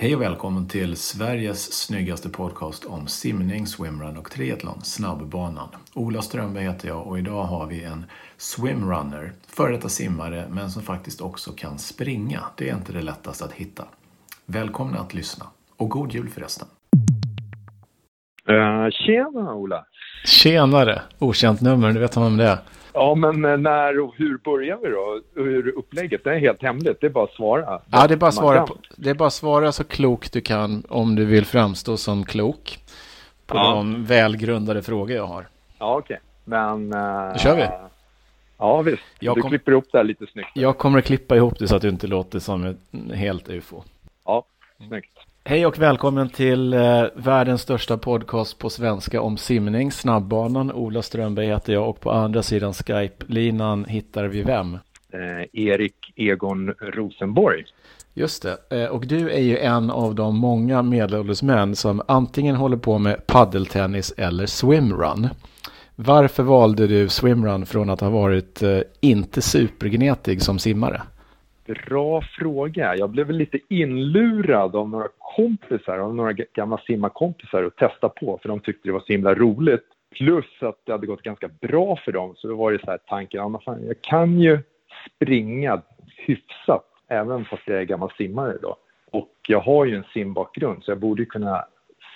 Hej och välkommen till Sveriges snyggaste podcast om simning, swimrun och triathlon, Snabbbanan. Ola Strömberg heter jag och idag har vi en swimrunner, före detta simmare men som faktiskt också kan springa. Det är inte det lättaste att hitta. Välkomna att lyssna och god jul förresten. Uh, tjena Ola! Tjenare! Okänt nummer, du vet vem det är? Ja, men eh, när och hur börjar vi då? Hur upplägget? Det är helt hemligt, det är bara att svara. Ja, det är bara att svara, på, det är bara svara så klokt du kan om du vill framstå som klok. På ja. de välgrundade frågor jag har. Ja, okej. Okay. Men... Uh, då kör vi. Ja, visst. Jag du kom, klipper ihop det här lite snyggt. Jag kommer att klippa ihop det så att du inte låter som ett helt ufo. Ja, snyggt. Hej och välkommen till eh, världens största podcast på svenska om simning, Snabbbanan. Ola Strömberg heter jag och på andra sidan Skype-linan hittar vi vem? Eh, Erik Egon Rosenborg. Just det, eh, och du är ju en av de många medelålders män som antingen håller på med paddeltennis eller swimrun. Varför valde du swimrun från att ha varit eh, inte supergnetig som simmare? Bra fråga. Jag blev lite inlurad av några kompisar, av några gamla simmarkompisar att testa på för de tyckte det var så himla roligt. Plus att det hade gått ganska bra för dem så då var det så här tanken, ja, fan, jag kan ju springa hyfsat även fast jag är gammal simmare då. Och jag har ju en simbakgrund så jag borde kunna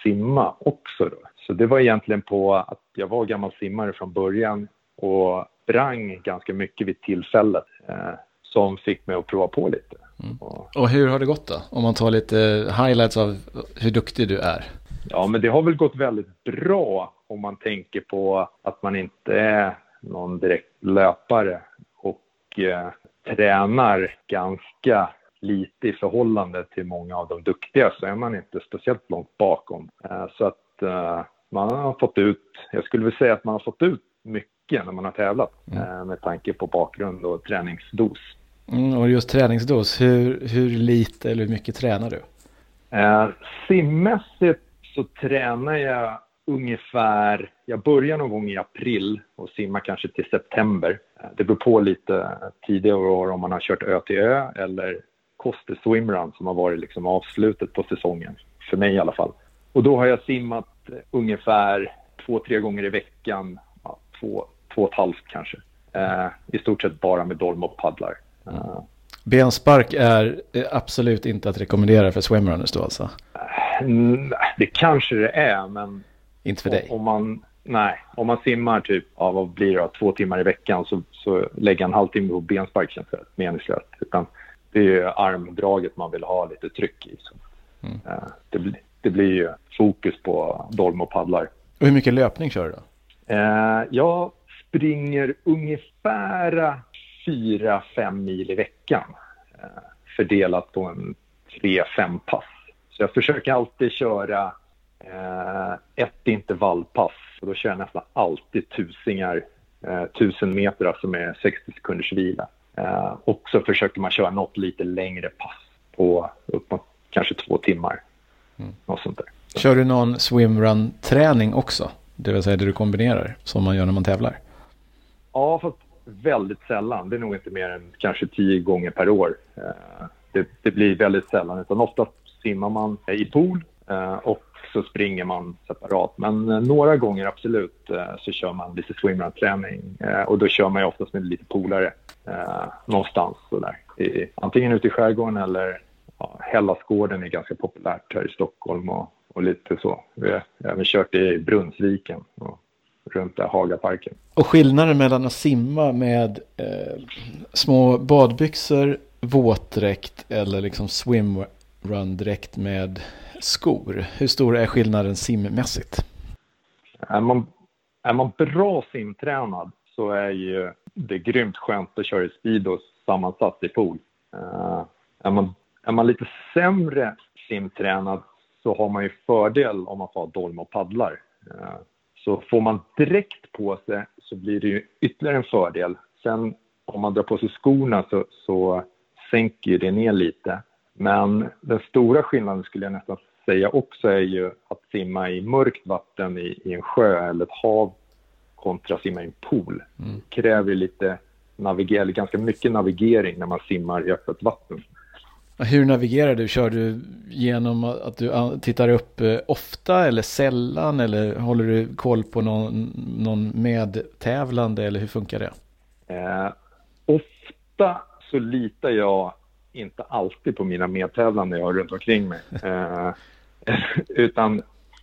simma också då. Så det var egentligen på att jag var gammal simmare från början och sprang ganska mycket vid tillfället. Eh, som fick mig att prova på lite. Mm. Och, och, hur har det gått då? Om man tar lite highlights av hur duktig du är. Ja, men det har väl gått väldigt bra om man tänker på att man inte är någon direkt löpare och eh, tränar ganska lite i förhållande till många av de duktiga så är man inte speciellt långt bakom. Eh, så att eh, man har fått ut, jag skulle vilja säga att man har fått ut mycket när man har tävlat mm. eh, med tanke på bakgrund och träningsdos. Mm, och just träningsdos, hur, hur lite eller hur mycket tränar du? Eh, simmässigt så tränar jag ungefär, jag börjar någon gång i april och simmar kanske till september. Eh, det beror på lite tidigare år om man har kört ö till ö eller Koster Swimrun som har varit liksom avslutet på säsongen, för mig i alla fall. Och då har jag simmat ungefär två, tre gånger i veckan, ja, två, två och ett halvt kanske. Eh, I stort sett bara med dolm och paddlar. Ja. Benspark är absolut inte att rekommendera för swimrunners då alltså? Det kanske det är, men... Inte för dig? Om man, nej, om man simmar typ, ja, vad blir det två timmar i veckan så, så lägga en halvtimme på benspark känns det meningslöst. Utan det är ju armdraget man vill ha lite tryck i. Så. Mm. Det, det, blir ju fokus på dolm och paddlar. Och hur mycket löpning kör du då? Eh, jag springer ungefär fyra, fem mil i veckan eh, fördelat på en tre, fem pass. Så jag försöker alltid köra eh, ett intervallpass och då kör jag nästan alltid tusingar, eh, tusen meter alltså med 60 sekunders vila. Och så försöker man köra något lite längre pass på upp mot kanske två timmar. Mm. Något sånt där. Kör du någon swimrun-träning också? Det vill säga det du kombinerar som man gör när man tävlar? Ja, fast väldigt sällan. Det är nog inte mer än kanske tio gånger per år. Eh, det, det blir väldigt sällan, utan oftast simmar man eh, i pool eh, och så springer man separat. Men några gånger absolut så kör man lite swimrun-träning och då kör man ju oftast med lite polare någonstans sådär. Antingen ute i skärgården eller ja, Hellasgården är ganska populärt här i Stockholm och, och lite så. Vi har även kört i Brunnsviken och runt där Hagaparken. Och skillnaden mellan att simma med eh, små badbyxor, våtdräkt eller liksom swimrun-dräkt med skor. Hur stor är skillnaden simmässigt? Är man, är man bra simtränad så är ju det grymt skönt att köra i Speedos sammansatt i pool. Uh, är, man, är man lite sämre simtränad så har man ju fördel om man får dolm och paddlar. Uh, så får man direkt på sig så blir det ju ytterligare en fördel. Sen om man drar på sig skorna så, så sänker det ner lite. Men den stora skillnaden skulle jag nästan säga också är ju att simma i mörkt vatten i, i en sjö eller ett hav kontra simma i en pool. Mm. Det kräver lite navigering, ganska mycket navigering när man simmar i öppet vatten. Hur navigerar du? Kör du genom att du tittar upp eh, ofta eller sällan eller håller du koll på någon, någon medtävlande eller hur funkar det? Eh, ofta så litar jag inte alltid på mina medtävlande jag har runt omkring mig. Eh, utan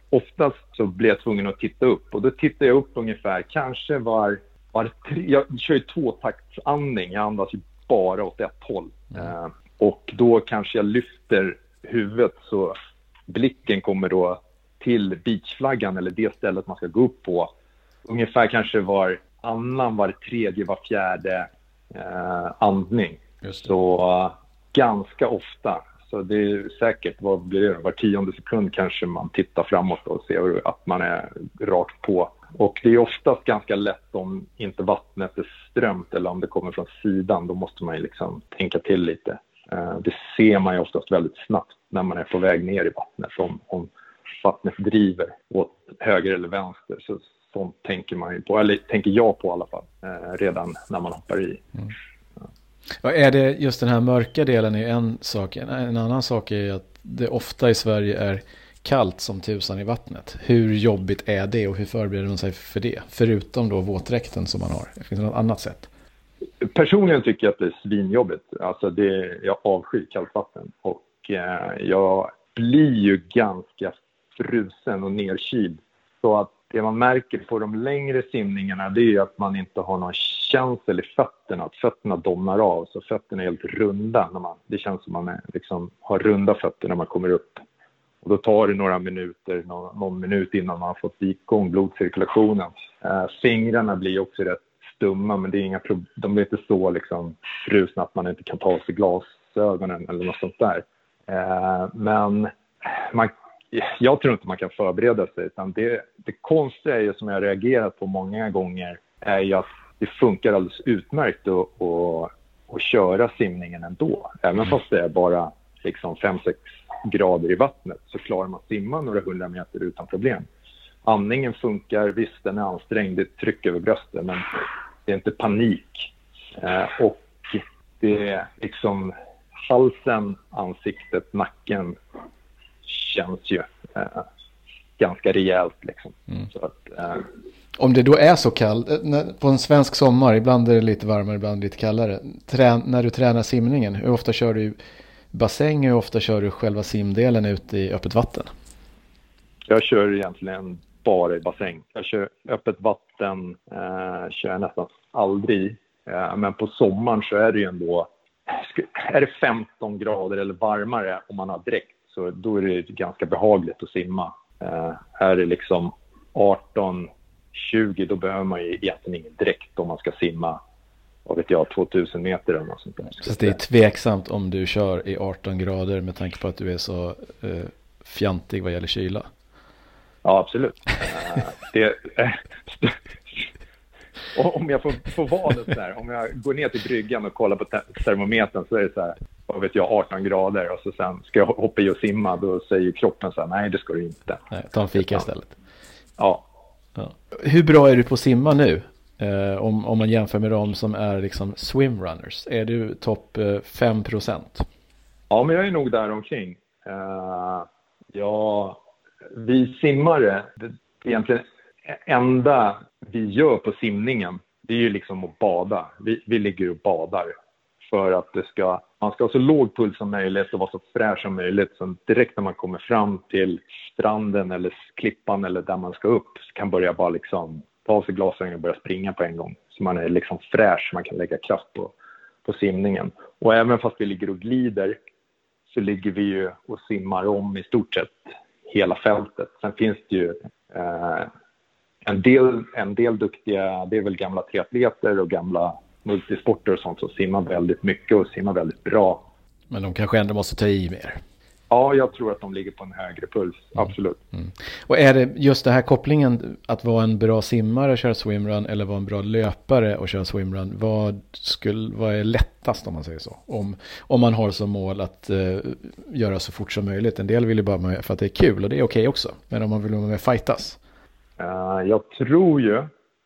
oftast så blir jag tvungen att titta upp och då tittar jag upp ungefär kanske var, var tre, jag kör ju tvåtaktsandning, jag andas ju bara åt ett håll. Mm. Eh, och då kanske jag lyfter huvudet så blicken kommer då till beachflaggan eller det stället man ska gå upp på. Ungefär kanske var annan, var tredje, var fjärde eh, andning. Så uh, ganska ofta. Så det är säkert, vad blir det, var tionde sekund kanske man tittar framåt och ser att man är rakt på. Och det är oftast ganska lätt om inte vattnet är strömt eller om det kommer från sidan. Då måste man ju liksom tänka till lite. Eh, det ser man ju oftast väldigt snabbt när man är på väg ner i vattnet. Om, om vattnet driver åt höger eller vänster så sånt tänker man ju på, eller tänker jag på i alla fall, eh, redan när man hoppar i. Mm. Ja, är det just den här mörka delen är en sak. En, en annan sak är ju att det ofta i Sverige är kallt som tusan i vattnet. Hur jobbigt är det och hur förbereder man sig för det? Förutom då våtdräkten som man har. Finns det något annat sätt? Personligen tycker jag att det är svinjobbigt. Alltså det, jag avskyr kallt vatten och eh, jag blir ju ganska frusen och nerkyld. Så att det man märker på de längre simningarna det är att man inte har någon känsel i fötterna, att fötterna domnar av. Så fötterna är helt runda. När man, det känns som man är, liksom, har runda fötter när man kommer upp. Och då tar det några minuter, någon, någon minut innan man har fått igång blodcirkulationen. Eh, fingrarna blir också rätt stumma, men det är inga de blir inte så liksom, frusna att man inte kan ta sig glasögonen eller något sånt där. Eh, men man jag tror inte man kan förbereda sig. Utan det, det konstiga är ju, som jag har reagerat på många gånger är ju att det funkar alldeles utmärkt att, att, att köra simningen ändå. Även mm. fast det är bara liksom 5-6 grader i vattnet så klarar man att simma några hundra meter utan problem. Andningen funkar, visst den är ansträngd, det är tryck över bröstet men det är inte panik. Eh, och det är liksom halsen, ansiktet, nacken känns ju eh, ganska rejält. Liksom. Mm. Att, eh, Om det då är så kallt, eh, på en svensk sommar, ibland är det lite varmare, ibland lite kallare. Trän, när du tränar simningen, hur ofta kör du bassäng, hur ofta kör du själva simdelen ute i öppet vatten? Jag kör egentligen bara i bassäng. Jag kör öppet vatten, eh, kör jag nästan aldrig. Eh, men på sommaren så är det ju ändå, är det 15 grader eller varmare om man har dräkt så då är det ganska behagligt att simma. Eh, är det liksom 18, 20 då behöver man ju egentligen ingen dräkt om man ska simma vad vet jag, 2000 meter eller något sånt där. Så det är tveksamt om du kör i 18 grader med tanke på att du är så eh, fjantig vad gäller kyla? Ja, absolut. det, om jag får, får vara där, om jag går ner till bryggan och kollar på termometern så är det så här, vad vet jag, 18 grader och så sen ska jag hoppa i och simma, då säger kroppen så här, nej det ska du inte. Nej, ta en fika istället. Ja. ja. Hur bra är du på att simma nu? Eh, om, om man jämför med de som är liksom swimrunners. Är du topp eh, 5 procent? Ja, men jag är nog där omkring. Uh, ja, vi simmare, det egentligen enda vi gör på simningen, det är ju liksom att bada. Vi, vi ligger och badar för att det ska, man ska ha så låg puls som möjligt och vara så fräsch som möjligt. Så direkt när man kommer fram till stranden eller klippan eller där man ska upp så kan börja bara liksom ta av sig glasögonen och börja springa på en gång. Så man är liksom fräsch, man kan lägga kraft på, på simningen. Och även fast vi ligger och glider så ligger vi ju och simmar om i stort sett hela fältet. Sen finns det ju eh, en, del, en del duktiga, det är väl gamla triatleter och gamla multisporter och sånt som simmar väldigt mycket och simmar väldigt bra. Men de kanske ändå måste ta i mer? Ja, jag tror att de ligger på en högre puls, mm. absolut. Mm. Och är det just den här kopplingen att vara en bra simmare och köra swimrun eller vara en bra löpare och köra swimrun, vad, skulle, vad är lättast om man säger så? Om, om man har som mål att uh, göra så fort som möjligt. En del vill ju bara med för att det är kul och det är okej okay också. Men om man vill vara med fightas? Eh, jag tror ju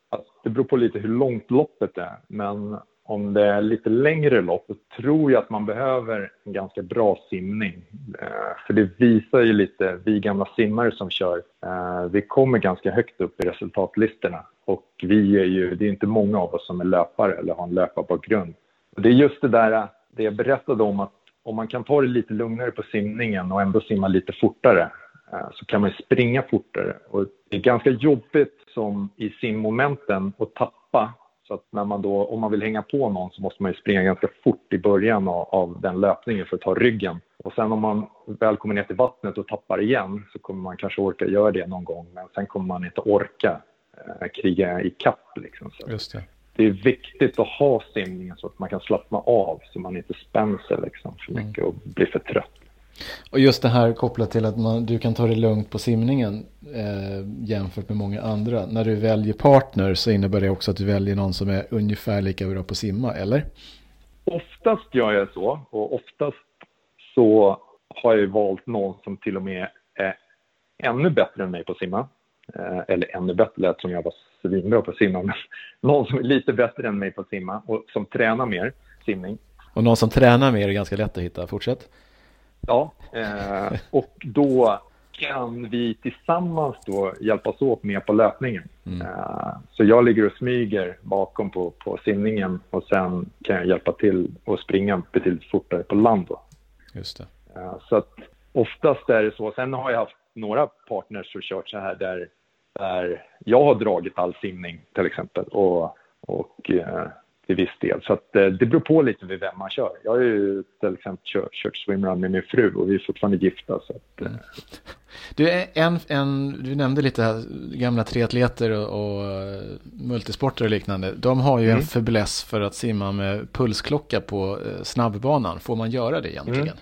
att det beror på lite hur långt loppet är. Men om det är lite längre lopp så tror jag att man behöver en ganska bra simning. Eh, för det visar ju lite, vi gamla simmare som kör, eh, vi kommer ganska högt upp i resultatlistorna. Och vi är ju, det är inte många av oss som är löpare eller har en löparbakgrund. Det är just det där, det jag berättade om att om man kan ta det lite lugnare på simningen och ändå simma lite fortare så kan man springa fortare. Och det är ganska jobbigt som i simmomenten att tappa så att när man då, om man vill hänga på någon så måste man springa ganska fort i början av, av, den löpningen för att ta ryggen. Och sen om man väl kommer ner till vattnet och tappar igen så kommer man kanske orka göra det någon gång men sen kommer man inte orka eh, kriga i kapp liksom. Så det. det är viktigt att ha simningen så att man kan slappna av så man inte spänner sig liksom för mycket mm. och blir för trött. Och just det här kopplat till att man, du kan ta det lugnt på simningen eh, jämfört med många andra. När du väljer partner så innebär det också att du väljer någon som är ungefär lika bra på att simma, eller? Oftast gör jag så och oftast så har jag valt någon som till och med är ännu bättre än mig på att simma. Eh, eller ännu bättre lät som jag var svinbra på att simma, men någon som är lite bättre än mig på att simma och som tränar mer simning. Och någon som tränar mer är ganska lätt att hitta. Fortsätt. Ja, eh, och då kan vi tillsammans då hjälpas åt med på löpningen. Mm. Eh, så jag ligger och smyger bakom på, på simningen och sen kan jag hjälpa till att springa betydligt fortare på land. Då. Just det. Eh, så att oftast är det så. Sen har jag haft några partners och kört så här där, där jag har dragit all simning till exempel och, och eh, till viss del. Så att, eh, det beror på lite vid vem man kör. Jag har ju till exempel kört, kört swimrun med min fru och vi är fortfarande gifta. Så att, mm. du, en, en, du nämnde lite här, gamla triatleter och, och eh, multisporter och liknande. De har ju mm. en fäbless för att simma med pulsklocka på snabbbanan. Får man göra det egentligen? Mm.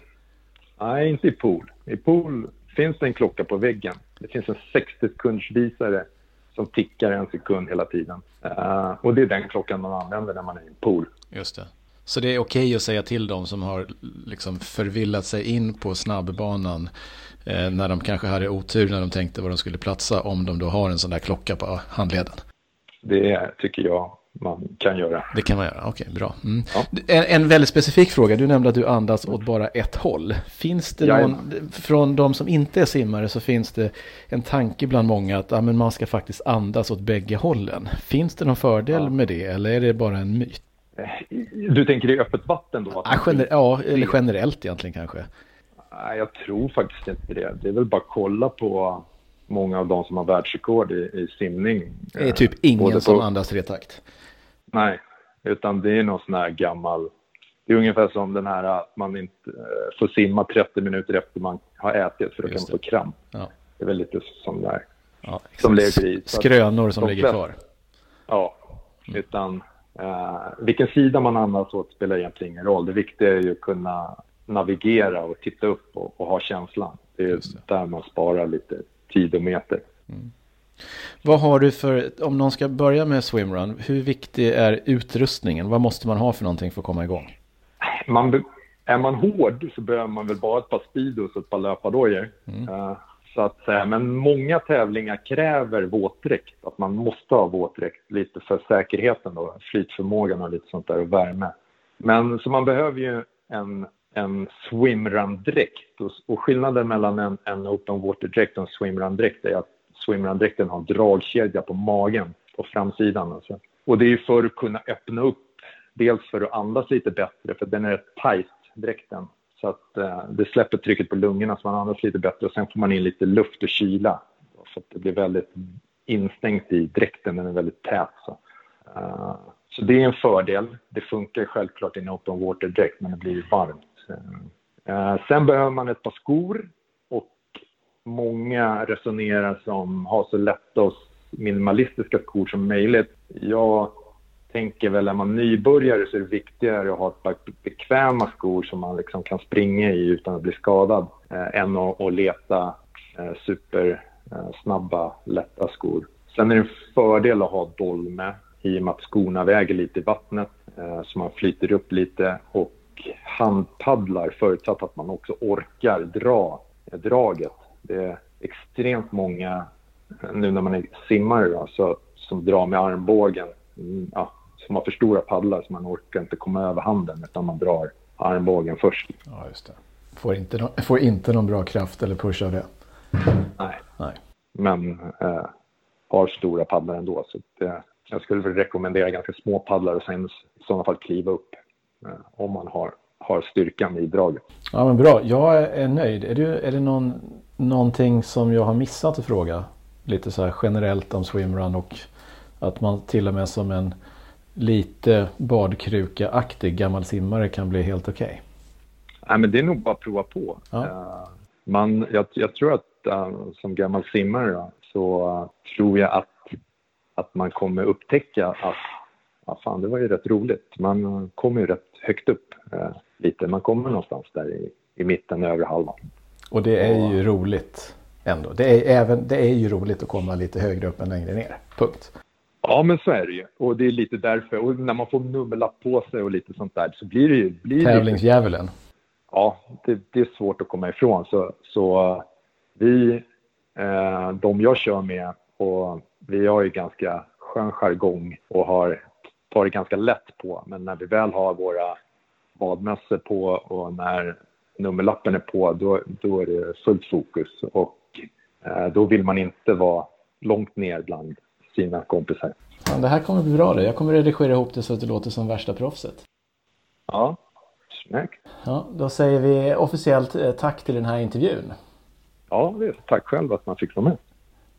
Nej, inte i pool. I pool finns det en klocka på väggen. Det finns en 60 sekundsvisare som tickar en sekund hela tiden. Uh, och det är den klockan man använder när man är i en pool. Just det. Så det är okej att säga till dem som har liksom förvillat sig in på snabbbanan eh, när de kanske hade otur när de tänkte var de skulle platsa om de då har en sån där klocka på handleden? Det tycker jag man kan göra. Det kan man göra, okej, okay, bra. Mm. Ja. En, en, väldigt specifik fråga, du nämnde att du andas åt bara ett håll. Finns det någon, från de som inte är simmare så finns det en tanke bland många att ja, men man ska faktiskt andas åt bägge hållen. Finns det någon fördel med det eller är det bara en myt? Eh, du tänker i öppet vatten då? Ja, gener ja, eller generellt egentligen kanske. Nej, jag tror faktiskt inte det. Det är väl bara att kolla på många av de som har världsrekord i, i simning. Det är typ ingen på... som andas tretakt. Nej, utan det är någon sån här gammal... Det är ungefär som den här att man inte eh, får simma 30 minuter efter man har ätit för då kan man få kramp. Ja. Det är väl lite som där. Ja, som lever i. Skrönor som ligger kvar. Ja, mm. utan eh, vilken sida man andas åt spelar egentligen ingen roll. Det viktiga är ju att kunna navigera och titta upp och, och ha känslan. Det är där man sparar lite tid och meter. Mm. Vad har du för, om någon ska börja med swimrun, hur viktig är utrustningen? Vad måste man ha för någonting för att komma igång? Man, är man hård så behöver man väl bara ett par Speedos och ett par löpardojor. Mm. Uh, så att säga. Men många tävlingar kräver våtdräkt. Att man måste ha våtdräkt lite för säkerheten då, flytförmågan och lite sånt där och värme. Men så man behöver ju en, en swimrun-dräkt. Och, och, skillnaden mellan en, en open water-dräkt och en swimrun-dräkt är att swimrun-dräkten har dragkedja på magen, på framsidan. Alltså. Och det är för att kunna öppna upp, dels för att andas lite bättre, för den är rätt tajt, dräkten. Så att eh, det släpper trycket på lungorna så man andas lite bättre och sen får man in lite luft och kyla. Så att det blir väldigt instängt i dräkten, den är väldigt tät. Så. Uh, så det är en fördel. Det funkar självklart i en open water-dräkt, men det blir varmt. Eh, eh, sen behöver man ett par skor många resonerar som har så lätta och minimalistiska skor som möjligt. Jag tänker väl när man nybörjare så är det viktigare att ha ett par bekväma skor som man liksom kan springa i utan att bli skadad eh, än att, att leta eh, supersnabba, eh, lätta skor. Sen är det en fördel att ha dolme i och med att skorna väger lite i vattnet eh, så man flyter upp lite och handpaddlar förutsatt att man också orkar dra draget det är extremt många, nu när man är simmare då, så, som drar med armbågen, mm, ja, som har för stora paddlar så man orkar inte komma över handen utan man drar armbågen först. Ja, just det. Får inte, no får inte någon bra kraft eller push av det. Nej. Nej. Men eh, har stora paddlar ändå. Så det, jag skulle rekommendera ganska små paddlar och sen i sådana fall kliva upp om man har, har styrkan i draget. Ja men bra, jag är nöjd. Är, du, är det någon, någonting som jag har missat att fråga? Lite så här generellt om swimrun och att man till och med som en lite badkruka-aktig gammal simmare kan bli helt okej? Okay. Nej, men det är nog bara att prova på. Ja. Uh, man, jag, jag, tror att uh, som gammal simmare då, så uh, tror jag att, att man kommer upptäcka att ja, fan, det var ju rätt roligt. Man kommer ju rätt högt upp lite. Man kommer någonstans där i, i mitten, övre halvan. Och det är ju roligt ändå. Det är, även, det är ju roligt att komma lite högre upp än längre ner. Punkt. Ja, men så är det ju. Och det är lite därför. Och när man får nummerlapp på sig och lite sånt där så blir det ju... Blir Tävlingsdjävulen. Ja, det, det, är svårt att komma ifrån. Så, så vi, eh, de jag kör med, och vi har ju ganska skön jargong och har, tar det ganska lätt på. Men när vi väl har våra badmössor på och när nummerlappen är på, då, då är det fullt fokus. Och eh, då vill man inte vara långt ner bland sina kompisar. Ja, det här kommer bli bra det. Jag kommer redigera ihop det så att det låter som värsta proffset. Ja, snyggt. Ja, då säger vi officiellt eh, tack till den här intervjun. Ja, tack själv att man fick vara med.